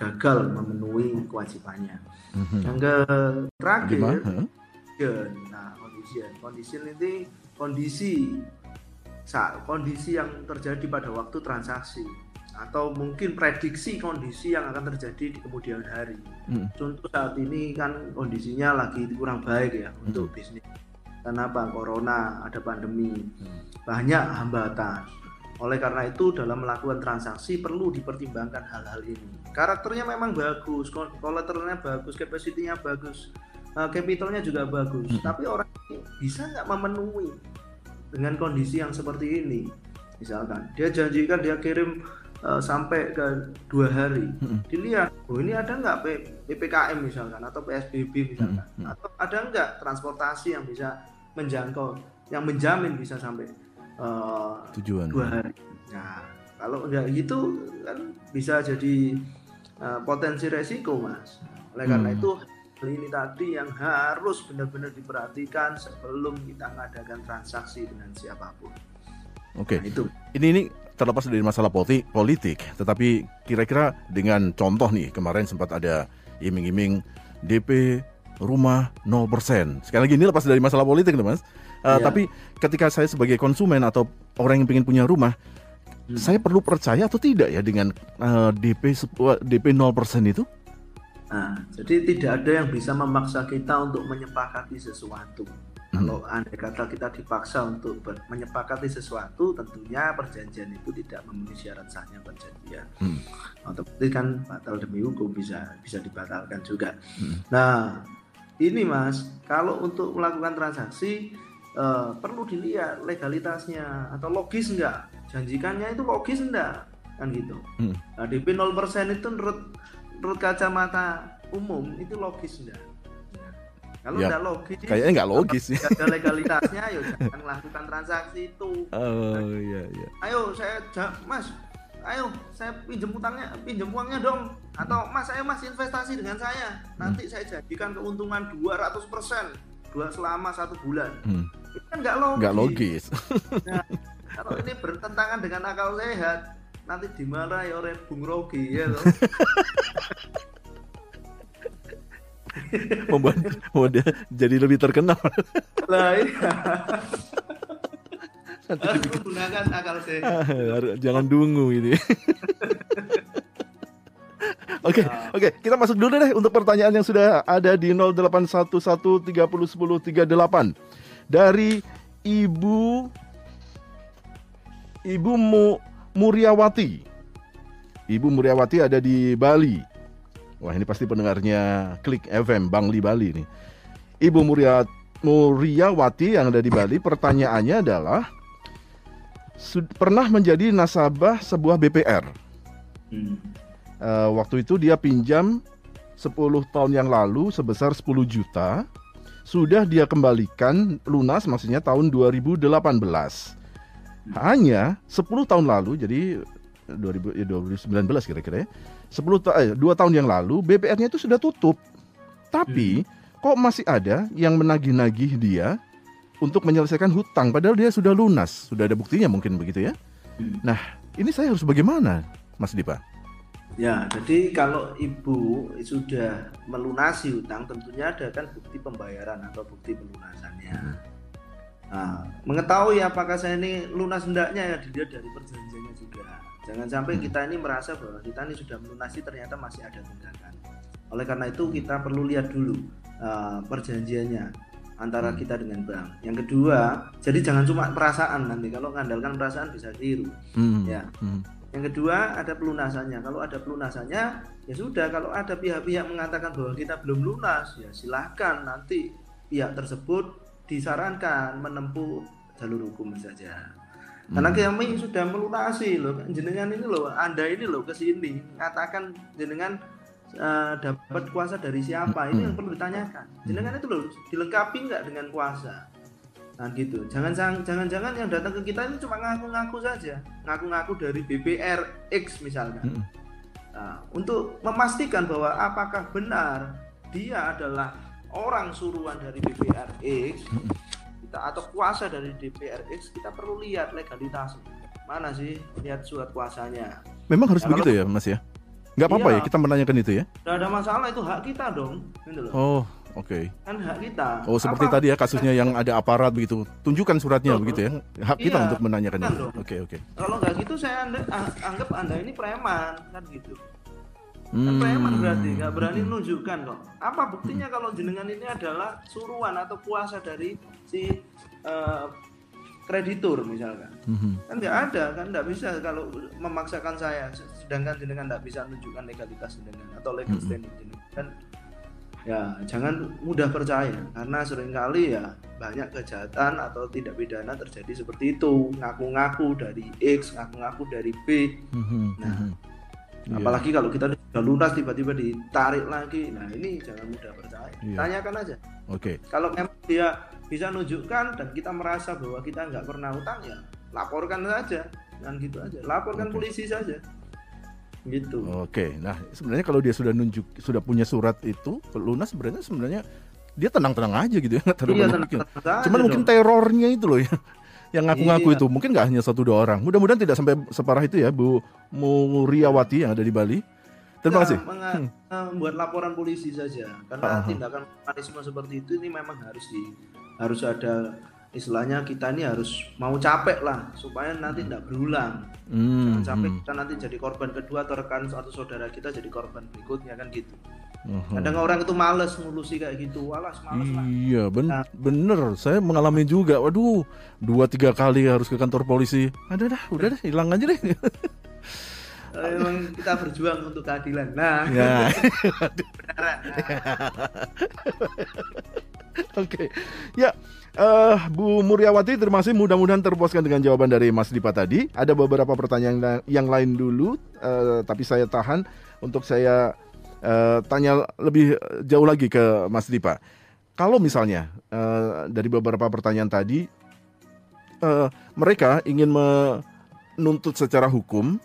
S2: gagal memenuhi kewajibannya.
S1: Mhm.
S2: Yang ke- terakhir condition. Nah, condition. Condition ini kondisi sa- kondisi yang terjadi pada waktu transaksi atau mungkin prediksi kondisi yang akan terjadi di kemudian hari.
S1: Hmm.
S2: Contoh saat ini kan kondisinya lagi kurang baik ya untuk bisnis. Kenapa? Corona, ada pandemi,
S1: Hmm.
S2: banyak hambatan. Oleh karena itu dalam melakukan transaksi perlu dipertimbangkan hal-hal ini. Karakternya memang bagus, kolateralnya bagus, capacity-nya bagus, eh, capitalnya juga bagus.
S1: Hmm.
S2: Tapi orang ini bisa nggak memenuhi dengan kondisi yang seperti ini? Misalkan dia janjikan dia kirim eh, sampai ke dua hari,
S1: Hmm.
S2: dilihat, oh ini ada nggak ppkm misalkan atau psbb misalkan,
S1: hmm.
S2: atau ada nggak transportasi yang bisa menjangkau, yang menjamin bisa sampai eh,
S1: tujuan
S2: dua hari. Nah, kalau nggak gitu kan bisa jadi uh, potensi resiko, mas. Oleh karena
S1: Hmm.
S2: itu ini tadi yang harus benar-benar diperhatikan sebelum kita mengadakan transaksi dengan siapa pun.
S1: Oke.
S2: Nah, itu.
S1: Ini ini terlepas dari masalah politi- politik, tetapi kira-kira dengan contoh nih kemarin sempat ada iming-iming DP rumah 0%. Sekali lagi ini lepas dari masalah politik nih Mas. Uh,
S2: Iya.
S1: Tapi ketika saya sebagai konsumen atau orang yang ingin punya rumah,
S2: Hmm.
S1: saya perlu percaya atau tidak ya dengan uh, DP DP 0% itu?
S2: Nah, jadi tidak ada yang bisa memaksa kita untuk menyepakati sesuatu.
S1: Hmm.
S2: Kalau andai kata kita dipaksa untuk menyepakati sesuatu, tentunya perjanjian itu tidak memenuhi syarat sahnya perjanjian.
S1: Hmm.
S2: Otomatis kan batal demi hukum bisa bisa dibatalkan juga.
S1: Hmm.
S2: Nah, ini Mas, kalau untuk melakukan transaksi eh, perlu dilihat legalitasnya atau logis enggak? Janjikannya itu logis enggak? Kan gitu.
S1: Hmm.
S2: Nah, DP 0% itu menurut menurut kacamata umum itu logis enggak? Nah, Kalau
S1: Ya,
S2: enggak logis,
S1: Kayaknya nggak logis ya.
S2: ada legalitasnya, ayo jangan melakukan transaksi itu.
S1: Oh iya iya.
S2: Ayo saya Mas, ayo saya pinjam utangnya, pinjam uangnya dong. Atau Mas, ayo Mas investasi dengan saya. Nanti saya jadikan keuntungan 200% dua selama satu bulan.
S1: Hmm.
S2: Itu kan nggak logis.
S1: Nggak logis.
S2: Nah, kalau ini bertentangan dengan akal sehat, nanti dimarahi oleh Bung Rogi ya loh.
S1: membuat, membuat dia jadi lebih terkenal.
S2: Lah iya. Harus menggunakan akal sehat.
S1: Jangan dungu ini. Oke, oke, kita masuk dulu deh untuk pertanyaan yang sudah ada di 0811301038 dari Ibu Ibu Mu, Muryawati. Ibu Muryawati ada di Bali. Wah, ini pasti pendengarnya Klik FM Bangli Bali nih. Ibu Murya, Muryawati yang ada di Bali, pertanyaannya adalah pernah menjadi nasabah sebuah BPR.
S2: Hmm.
S1: Eh, waktu itu dia pinjam 10 tahun yang lalu sebesar 10 juta. Sudah dia kembalikan lunas maksudnya tahun 2018. Hanya 10 tahun lalu jadi 2000, ya 2019 kira-kira ya. 10 ta- eh, 2 tahun yang lalu BPR-nya itu sudah tutup. Tapi kok masih ada yang menagih-nagih dia untuk menyelesaikan hutang padahal dia sudah lunas, sudah ada buktinya mungkin begitu ya.
S2: Hmm.
S1: Nah, ini saya harus bagaimana, Mas Dipa?
S2: Ya, jadi kalau ibu sudah melunasi hutang, tentunya ada kan bukti pembayaran atau bukti pelunasannya. Nah, mengetahui apakah saya ini lunas hendaknya ya dilihat dari perjanjiannya juga. Jangan sampai
S1: Hmm.
S2: kita ini merasa bahwa kita ini sudah melunasi ternyata masih ada tunggakan. Oleh karena itu kita perlu lihat dulu uh, perjanjiannya antara
S1: Hmm.
S2: kita dengan bank. Yang kedua, jadi jangan cuma perasaan nanti. Kalau mengandalkan perasaan bisa keliru.
S1: Hmm.
S2: Ya.
S1: Hmm.
S2: Yang kedua ada pelunasannya. Kalau ada pelunasannya, ya sudah. Kalau ada pihak-pihak mengatakan bahwa kita belum lunas, ya silahkan nanti pihak tersebut disarankan menempuh jalur hukum saja. Karena kami sudah melunasi loh, jenengan ini loh, anda ini loh ke sini mengatakan jenengan eh, dapat kuasa dari siapa ini yang perlu ditanyakan. Jenengan itu loh dilengkapi nggak dengan kuasa? Nah gitu. Jangan jangan jangan yang datang ke kita ini cuma ngaku-ngaku saja, ngaku-ngaku dari BPR X misalkan.
S1: Hmm.
S2: Nah, untuk memastikan bahwa apakah benar dia adalah orang suruhan dari BPR X kita atau kuasa dari DPR X, kita perlu lihat legalitasnya. Mana sih lihat surat kuasanya?
S1: Memang harus
S2: Ya,
S1: begitu ya, Mas ya? Nggak apa-apa
S2: Iya.
S1: ya kita menanyakan itu ya?
S2: Tidak ada masalah itu hak kita dong, gitu.
S1: Oh, oke.
S2: Kan hak kita.
S1: Oh, seperti
S2: Apa-
S1: tadi ya kasusnya yang ada aparat begitu. Tunjukkan suratnya
S2: Betul.
S1: begitu ya. Hak kita
S2: Iya,
S1: untuk menanyakan
S2: kan
S1: itu. Oke, oke.
S2: Kalau nggak gitu saya anda, ah- anggap anda ini preman kan gitu. Kan
S1: Hmm.
S2: preman berarti nggak berani menunjukkan kok. Apa buktinya kalau jenengan ini adalah suruhan atau kuasa dari si eh, kreditur misalkan?
S1: Mhm.
S2: Kan nggak ada kan nggak bisa kalau memaksakan saya, sedangkan jenengan nggak bisa menunjukkan legalitas jenengan atau legal
S1: Mm-mm.
S2: standing jenengan. Kan ya jangan mudah percaya karena sering kali ya banyak kejahatan atau tidak pidana terjadi seperti itu ngaku-ngaku dari X ngaku-ngaku dari B
S1: Mhm,
S2: Nah,
S1: mhm. Iya.
S2: Apalagi kalau kita sudah lunas tiba-tiba ditarik lagi. Nah, ini jangan mudah percaya.
S1: Iya.
S2: Tanyakan aja.
S1: Oke.
S2: Kalau memang dia bisa nunjukkan dan kita merasa bahwa kita nggak pernah utang ya laporkan saja. Dan gitu aja. Laporkan
S1: Oke.
S2: polisi saja. Gitu.
S1: Oke, nah sebenarnya kalau dia sudah nunjuk sudah punya surat itu lunas sebenarnya sebenarnya dia tenang-tenang aja gitu ya. nggak terlalu
S2: Iya,
S1: banyak
S2: tenang-tenang
S1: mikir.
S2: aja
S1: Cuman mungkin
S2: dong.
S1: terornya itu loh ya. Yang ngaku-ngaku
S2: Iya.
S1: itu mungkin nggak hanya satu dua orang. Mudah-mudahan tidak sampai separah itu ya Bu Muriawati yang ada di Bali. Terima
S2: Kita
S1: kasih.
S2: menga- eh, membuat laporan polisi saja karena
S1: ah.
S2: tindakan mekanisme seperti itu ini memang harus di harus ada istilahnya kita ini harus mau capek lah supaya nanti tidak berulang.
S1: Hmm,
S2: jangan sampai
S1: hmm,
S2: kita nanti jadi korban kedua atau rekan atau saudara kita jadi korban berikutnya kan gitu.
S1: Hmm.
S2: kadang orang itu males ngulusi kayak gitu walas males lah.
S1: Iya ben
S2: Nah.
S1: bener. Saya mengalami juga. Waduh dua tiga kali harus ke kantor polisi. Ada dah udah deh hilang aja deh.
S2: Eh, memang kita berjuang untuk keadilan. Nah.
S1: Ya.
S2: Kebenaran Nah,
S1: oke. Ya eh Bu Muriawati terima kasih. Mudah-mudahan terpuaskan dengan jawaban dari Mas Dipa tadi. Ada beberapa pertanyaan yang lain dulu eh, tapi saya tahan untuk saya eh, tanya lebih jauh lagi ke Mas Dipa. Kalau misalnya eh, dari beberapa pertanyaan tadi eh, mereka ingin menuntut secara hukum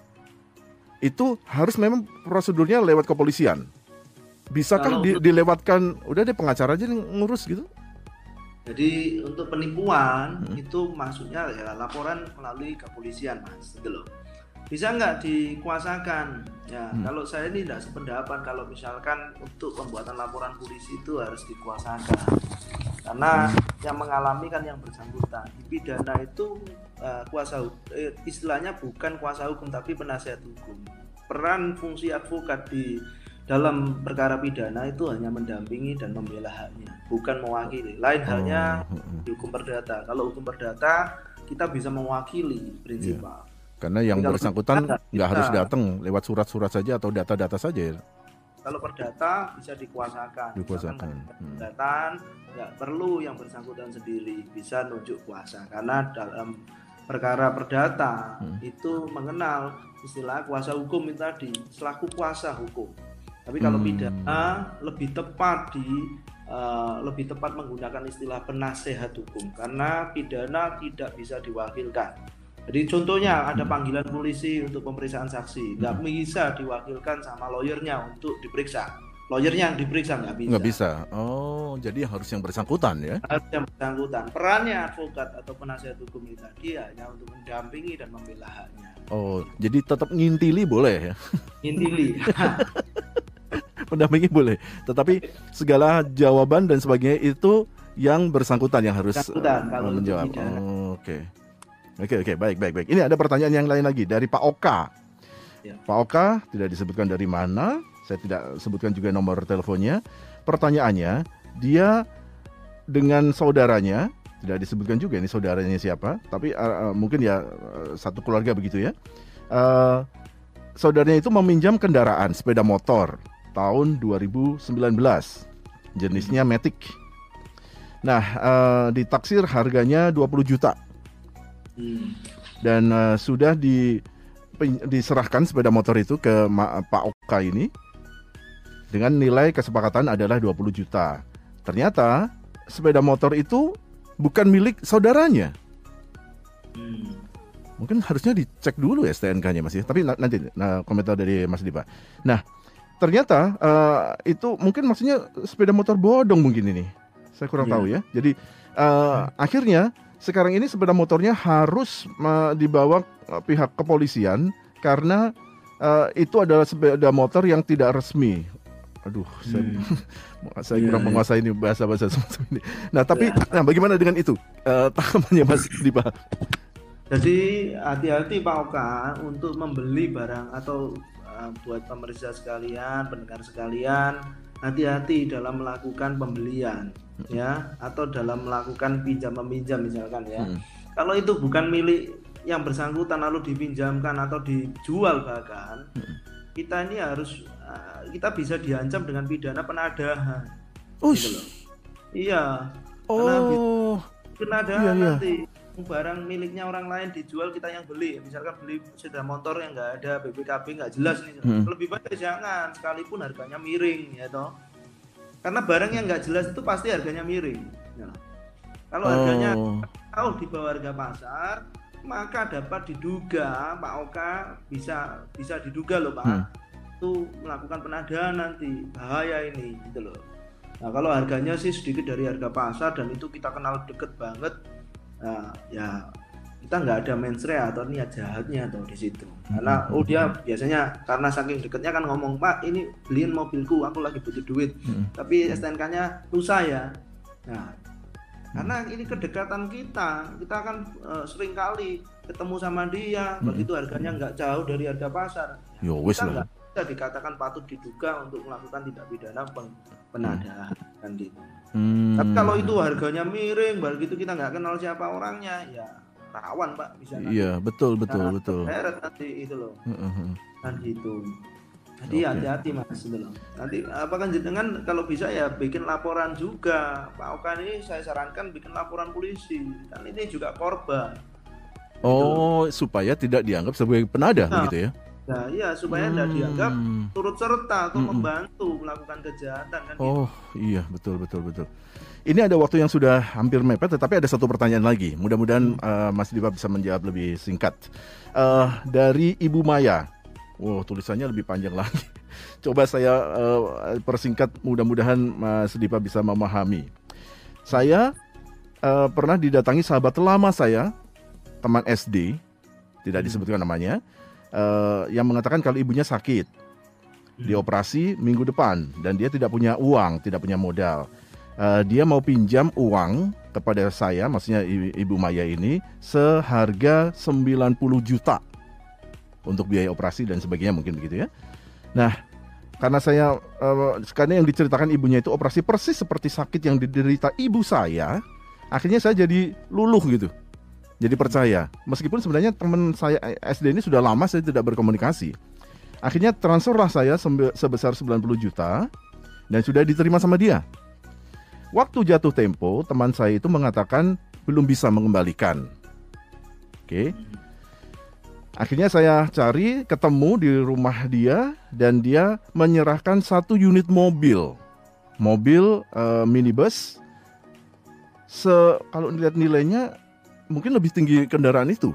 S1: itu harus memang prosedurnya lewat kepolisian. Bisakah di- dilewatkan udah deh pengacara aja ngurus gitu?
S2: Jadi untuk penipuan
S1: Hmm.
S2: itu maksudnya ya laporan melalui kepolisian mas, gitu loh. Bisa nggak dikuasakan? Ya
S1: Hmm.
S2: kalau saya ini tidak sependapat kalau misalkan untuk pembuatan laporan polisi itu harus dikuasakan, karena yang mengalami kan yang bersangkutan. Di pidana itu eh, kuasa eh, istilahnya bukan kuasa hukum tapi penasihat hukum. Peran fungsi advokat di dalam perkara pidana itu hanya mendampingi dan membela haknya, bukan mewakili. Lain halnya
S1: Oh, oh.
S2: di hukum perdata. Kalau hukum perdata kita bisa mewakili prinsipal.
S1: Karena yang
S2: Kalau
S1: bersangkutan nggak harus datang lewat surat-surat saja atau data-data saja ya.
S2: Kalau perdata bisa dikuasakan.
S1: Dikuasakan. Hmm.
S2: Perdata nggak perlu yang bersangkutan sendiri bisa nunjuk kuasa karena dalam perkara perdata
S1: Hmm.
S2: itu mengenal istilah kuasa hukum itu tadi selaku kuasa hukum. Tapi kalau
S1: Hmm.
S2: pidana lebih tepat di eh, lebih tepat menggunakan istilah penasehat hukum karena pidana tidak bisa diwakilkan. Jadi contohnya ada
S1: Hmm.
S2: panggilan polisi untuk pemeriksaan saksi, nggak bisa diwakilkan sama lawyernya untuk diperiksa. Lawyernya yang diperiksa nggak bisa.
S1: Nggak bisa. Oh, jadi harus yang bersangkutan ya?
S2: Harus yang bersangkutan. Perannya advokat atau penasihat hukum itu tadi hanya untuk mendampingi dan membela haknya.
S1: Oh, jadi tetap ngintili boleh ya?
S2: Intili.
S1: Pendampingi boleh, tetapi segala jawaban dan sebagainya itu yang bersangkutan yang harus
S2: Bersangkutan, untuk
S1: menjawab. Oh, Oke, oke, oke, baik, baik, baik. Ini ada pertanyaan yang lain lagi dari Pak Oka.
S2: Ya.
S1: Pak Oka tidak disebutkan dari mana, saya tidak sebutkan juga nomor teleponnya. Pertanyaannya, dia dengan saudaranya tidak disebutkan juga ini saudaranya siapa, tapi eh, mungkin ya eh, satu keluarga begitu ya. Eh, saudaranya itu meminjam kendaraan sepeda motor tahun 2019 jenisnya Matic. Nah, eh, ditaksir harganya 20 juta
S2: Hmm.
S1: dan eh, sudah di diserahkan sepeda motor itu ke Ma- Pak Oka ini dengan nilai kesepakatan adalah 20 juta. Ternyata sepeda motor itu bukan milik saudaranya.
S2: Hmm.
S1: Mungkin harusnya dicek dulu ya STNK-nya Mas ya. Tapi na- nanti nah, komentar dari Mas Dipa. Nah, ternyata eh, itu mungkin maksudnya sepeda motor bodong mungkin ini. Saya kurang
S2: Iya.
S1: tahu ya. Jadi eh, akhirnya sekarang ini sepeda motornya harus eh, dibawa eh, pihak kepolisian karena eh, itu adalah sepeda motor yang tidak resmi. Aduh, saya, saya
S2: Iya,
S1: kurang
S2: iya.
S1: menguasai ini bahasa-bahasa semacam ini. Nah, tapi
S2: Iya.
S1: nah bagaimana dengan itu? Eh, tanggapannya Mas Dipa?
S2: Jadi hati-hati Pak Oka untuk membeli barang atau uh, buat pemeriksa sekalian, pendengar sekalian, hati-hati dalam melakukan pembelian ya atau dalam melakukan pinjam meminjam misalkan ya.
S1: Hmm.
S2: Kalau itu bukan milik yang bersangkutan lalu dipinjamkan atau dijual bahkan kita ini harus uh, kita bisa diancam dengan pidana penadahan.
S1: Ush.
S2: Gitu loh. Iya,
S1: Oh,
S2: penadahan
S1: Iya, iya.
S2: nanti barang miliknya orang lain dijual kita yang beli misalkan beli sepeda motor yang nggak ada BPKB nggak jelas nih
S1: Hmm.
S2: lebih baik jangan sekalipun harganya miring ya toh karena barang yang nggak jelas itu pasti harganya miring ya. kalau harganya
S1: oh.
S2: tahu di bawah harga pasar maka dapat diduga Pak Oka bisa bisa diduga loh Pak
S1: Hmm.
S2: itu melakukan penadahan nanti bahaya ini gitu loh. Nah kalau harganya sih sedikit dari harga pasar dan itu kita kenal deket banget, nah, ya kita nggak ada mensrea atau niat jahatnya atau di situ. Karena oh dia biasanya karena saking deketnya kan ngomong Pak ini beliin mobilku, aku lagi butuh duit,
S1: Hmm.
S2: tapi STNK-nya lusa ya. Nah karena ini kedekatan kita, kita kan eh, sering kali ketemu sama dia,
S1: Mm-mm.
S2: begitu harganya nggak jauh dari harga pasar.
S1: Yo wis
S2: kita nggak bisa dikatakan patut diduga untuk melakukan tindak pidana pen- penadahan kan gitu.
S1: Hmm.
S2: Tapi kalau itu harganya miring, begitu kita nggak kenal siapa orangnya, ya rawan pak bisa nanti
S1: Iya, betul betul
S2: Nah,
S1: betul.
S2: terseret nanti itu loh
S1: Heeh.
S2: kan gitu. Jadi
S1: Oke.
S2: hati-hati mas itu loh. Nanti apa kan jenengan kalau bisa ya bikin laporan juga. Pak Okan ini saya sarankan bikin laporan polisi. Kan ini juga korban.
S1: Oh, supaya tidak dianggap sebagai penada
S2: Nah.
S1: begitu ya?
S2: Nah iya supaya tidak
S1: Hmm.
S2: dianggap turut serta atau
S1: Mm-mm.
S2: membantu melakukan kejahatan kan gitu.
S1: Oh, iya, betul betul betul. Ini ada waktu yang sudah hampir mepet, tetapi ada satu pertanyaan lagi. Mudah-mudahan eh, Mas Dipa bisa menjawab lebih singkat. Eh, dari Ibu Maya. Wow, tulisannya lebih panjang lagi. Coba saya eh, persingkat, mudah-mudahan Mas Dipa bisa memahami. Saya eh, pernah didatangi sahabat lama saya, teman SD, tidak disebutkan namanya, eh, yang mengatakan kalau ibunya sakit dioperasi minggu depan dan dia tidak punya uang, tidak punya modal. Eh, dia mau pinjam uang kepada saya, maksudnya Ibu Maya ini seharga 90 juta untuk biaya operasi dan sebagainya mungkin begitu ya. Nah, karena saya eh, karena yang diceritakan ibunya itu operasi persis seperti sakit yang diderita ibu saya, akhirnya saya jadi luluh gitu. Jadi percaya, meskipun sebenarnya teman saya eh, SD ini sudah lama saya tidak berkomunikasi. Akhirnya transferlah saya sebesar 90 juta dan sudah diterima sama dia. Waktu jatuh tempo, teman saya itu mengatakan belum bisa mengembalikan. Oke. Akhirnya saya cari, ketemu di rumah dia dan dia menyerahkan satu unit mobil. Mobil eh, minibus se kalau lihat nilainya mungkin lebih tinggi kendaraan itu.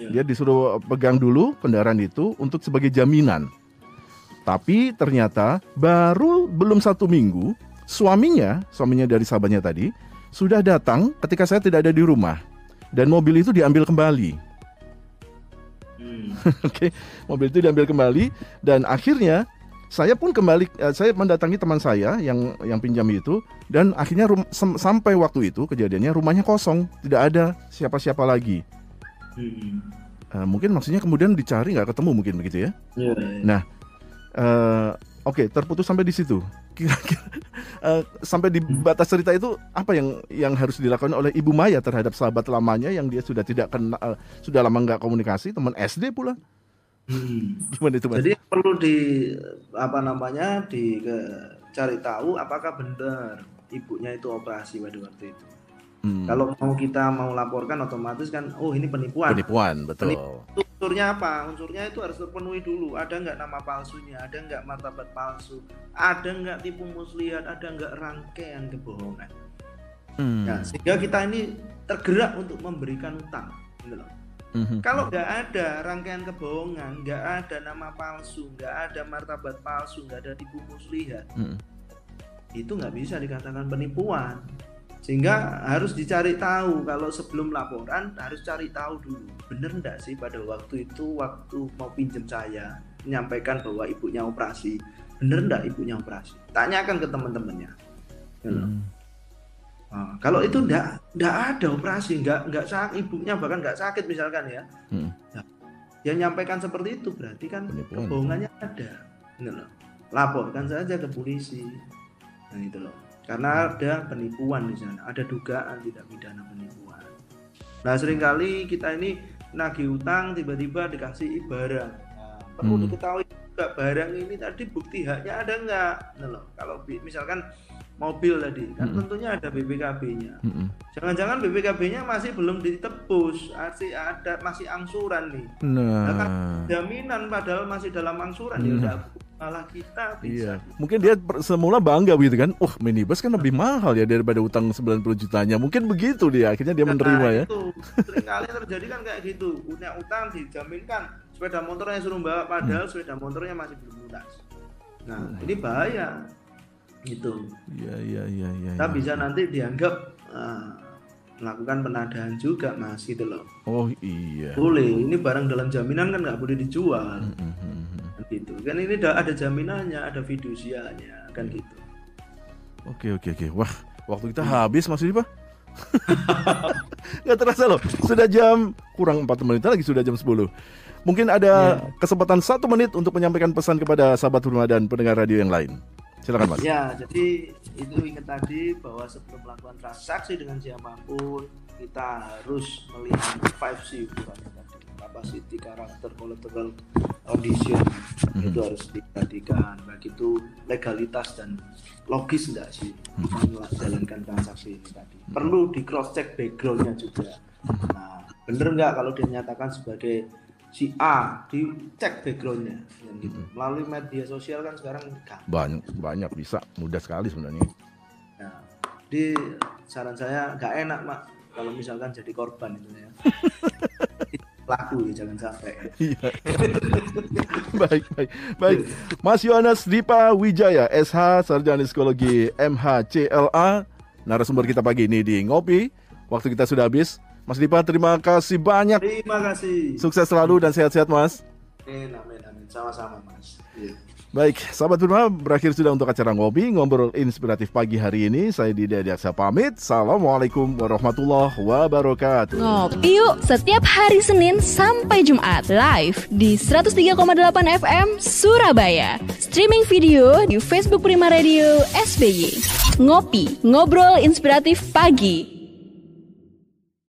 S2: Ya.
S1: Dia disuruh pegang dulu kendaraan itu untuk sebagai jaminan. Tapi ternyata baru belum satu minggu suaminya, suaminya dari sahabatnya tadi sudah datang ketika saya tidak ada di rumah dan mobil itu diambil kembali.
S2: Hmm.
S1: Oke, mobil itu diambil kembali dan akhirnya saya pun kembali eh, saya mendatangi teman saya yang yang pinjam itu dan akhirnya rum- sem- sampai waktu itu kejadiannya rumahnya kosong, tidak ada siapa-siapa lagi.
S2: Hmm.
S1: Eh, mungkin maksudnya kemudian dicari nggak ketemu mungkin begitu ya?
S2: Iya,
S1: Nah, eh, oke terputus sampai di situ. Kira-kira eh, sampai di batas cerita itu apa yang yang harus dilakukan oleh Ibu Maya terhadap sahabat lamanya yang dia sudah tidak kenal, eh, sudah lama nggak komunikasi, teman SD pula.
S2: Hmm.
S1: Gimana itu mas?
S2: Jadi perlu di apa namanya di ke- cari tahu apakah benar ibunya itu operasi pada waktu itu.
S1: Hmm,
S2: Kalau mau kita mau laporkan otomatis kan oh ini penipuan.
S1: penipuan betul.
S2: Unsurnya apa? Unsurnya itu harus terpenuhi dulu. Ada nggak nama palsunya? Ada nggak martabat palsu? Ada nggak tipu muslihat? Ada nggak rangkaian kebohongan?
S1: Hmm,
S2: Nah, sehingga kita ini tergerak untuk memberikan utang. gitu loh.
S1: Mhm.
S2: Kalau nggak ada rangkaian kebohongan, nggak ada nama palsu, nggak ada martabat palsu, nggak ada tipu muslihat,
S1: Mm.
S2: itu nggak bisa dikatakan penipuan. Sehingga harus dicari tahu kalau sebelum laporan harus cari tahu dulu bener nggak sih pada waktu itu waktu mau pinjam saya menyampaikan bahwa ibunya operasi bener nggak ibunya operasi tanyakan ke teman-temannya Gitu loh.
S1: Hmm.
S2: Nah, kalau itu nggak nggak ada operasi nggak nggak sakit ibunya bahkan nggak sakit misalkan ya
S1: Hmm.
S2: Nah, yang nyampaikan seperti itu berarti kan
S1: Penipuan.
S2: kebohongannya ada Gitu loh. laporkan saja ke polisi nah itu loh karena ada penipuan di sana ada dugaan tidak pidana penipuan nah sering kali kita ini nagih utang tiba-tiba dikasih barang nah, perlu
S1: Hmm.
S2: diketahui juga barang ini tadi bukti haknya ada nggak Nah, loh. kalau misalkan mobil tadi kan
S1: Hmm.
S2: tentunya ada BPKB-nya
S1: Mm-mm.
S2: Jangan-jangan BPKB-nya masih belum ditebus, masih ada masih angsuran nih.
S1: Nah,
S2: Jaminan padahal masih dalam angsuran ya
S1: Nah.
S2: udah malah kita bisa.
S1: Iya. Mungkin dia semula bangga gitu kan. Wah, minibus kan lebih mahal ya daripada utang 90 jutanya. Mungkin begitu dia. Akhirnya dia menerima
S2: Nah,
S1: ya.
S2: Itu sering kali terjadi kan kayak gitu. Punya utang dijaminkan sepeda motornya suruh bawa padahal sepeda motornya masih belum lunas. Nah, ini bahaya. Gitu.
S1: Iya, iya, iya, iya.
S2: Kita
S1: iya.
S2: bisa nanti dianggap eh, melakukan penadahan juga mas gitu loh.
S1: Oh, iya.
S2: Boleh, ini barang dalam jaminan kan nggak boleh dijual.
S1: Mhm, mhm.
S2: Kan gitu. Kan ini ada, ada jaminannya, ada fidusianya, kan gitu.
S1: Oke, oke, oke. Wah, waktu kita habis Mas Yudi, Pak. Nggak terasa loh. Sudah jam kurang 4 menit lagi sudah jam 10. Mungkin ada kesempatan satu menit untuk menyampaikan pesan kepada sahabat rumah dan pendengar radio yang lain. Silakan Mas.
S2: Ya, jadi itu ingat tadi bahwa sebelum melakukan transaksi dengan siapa pun kita harus melihat 5C ukurannya tadi, capacity, karakter, collateral, condition itu harus diperhatikan. Baik itu legalitas dan logis enggak sih menjalankan transaksi ini tadi. Perlu di cross check backgroundnya juga. Nah, bener nggak kalau dinyatakan sebagai si A dicek backgroundnya dan gitu. Melalui media sosial kan sekarang gampang.
S1: Banyak, banyak bisa. Mudah sekali sebenarnya.
S2: Nah, di saran saya nggak enak mak kalau misalkan jadi korban itu ya. Laku ya jangan sampai.
S1: Iya. baik, baik, baik. Mas Yohanes Dipa Wijaya, SH Sarjana Psikologi MHCLA, narasumber kita pagi ini di Ngopi. Waktu kita sudah habis. Mas Dipa, terima kasih banyak.
S2: Terima kasih.
S1: Sukses selalu dan sehat-sehat, Mas.
S2: Amin, amin, amin. Sama-sama mas. Iya.
S1: Baik, sahabat Burma, berakhir sudah untuk acara ngopi, ngobrol inspiratif pagi hari ini. Saya Didi Adiaksa pamit. Assalamualaikum warahmatullahi wabarakatuh.
S4: Ngopi yuk setiap hari Senin sampai Jumat live di 103,8 FM Surabaya. Streaming video di Facebook Prima Radio SBY. Ngopi, ngobrol inspiratif pagi.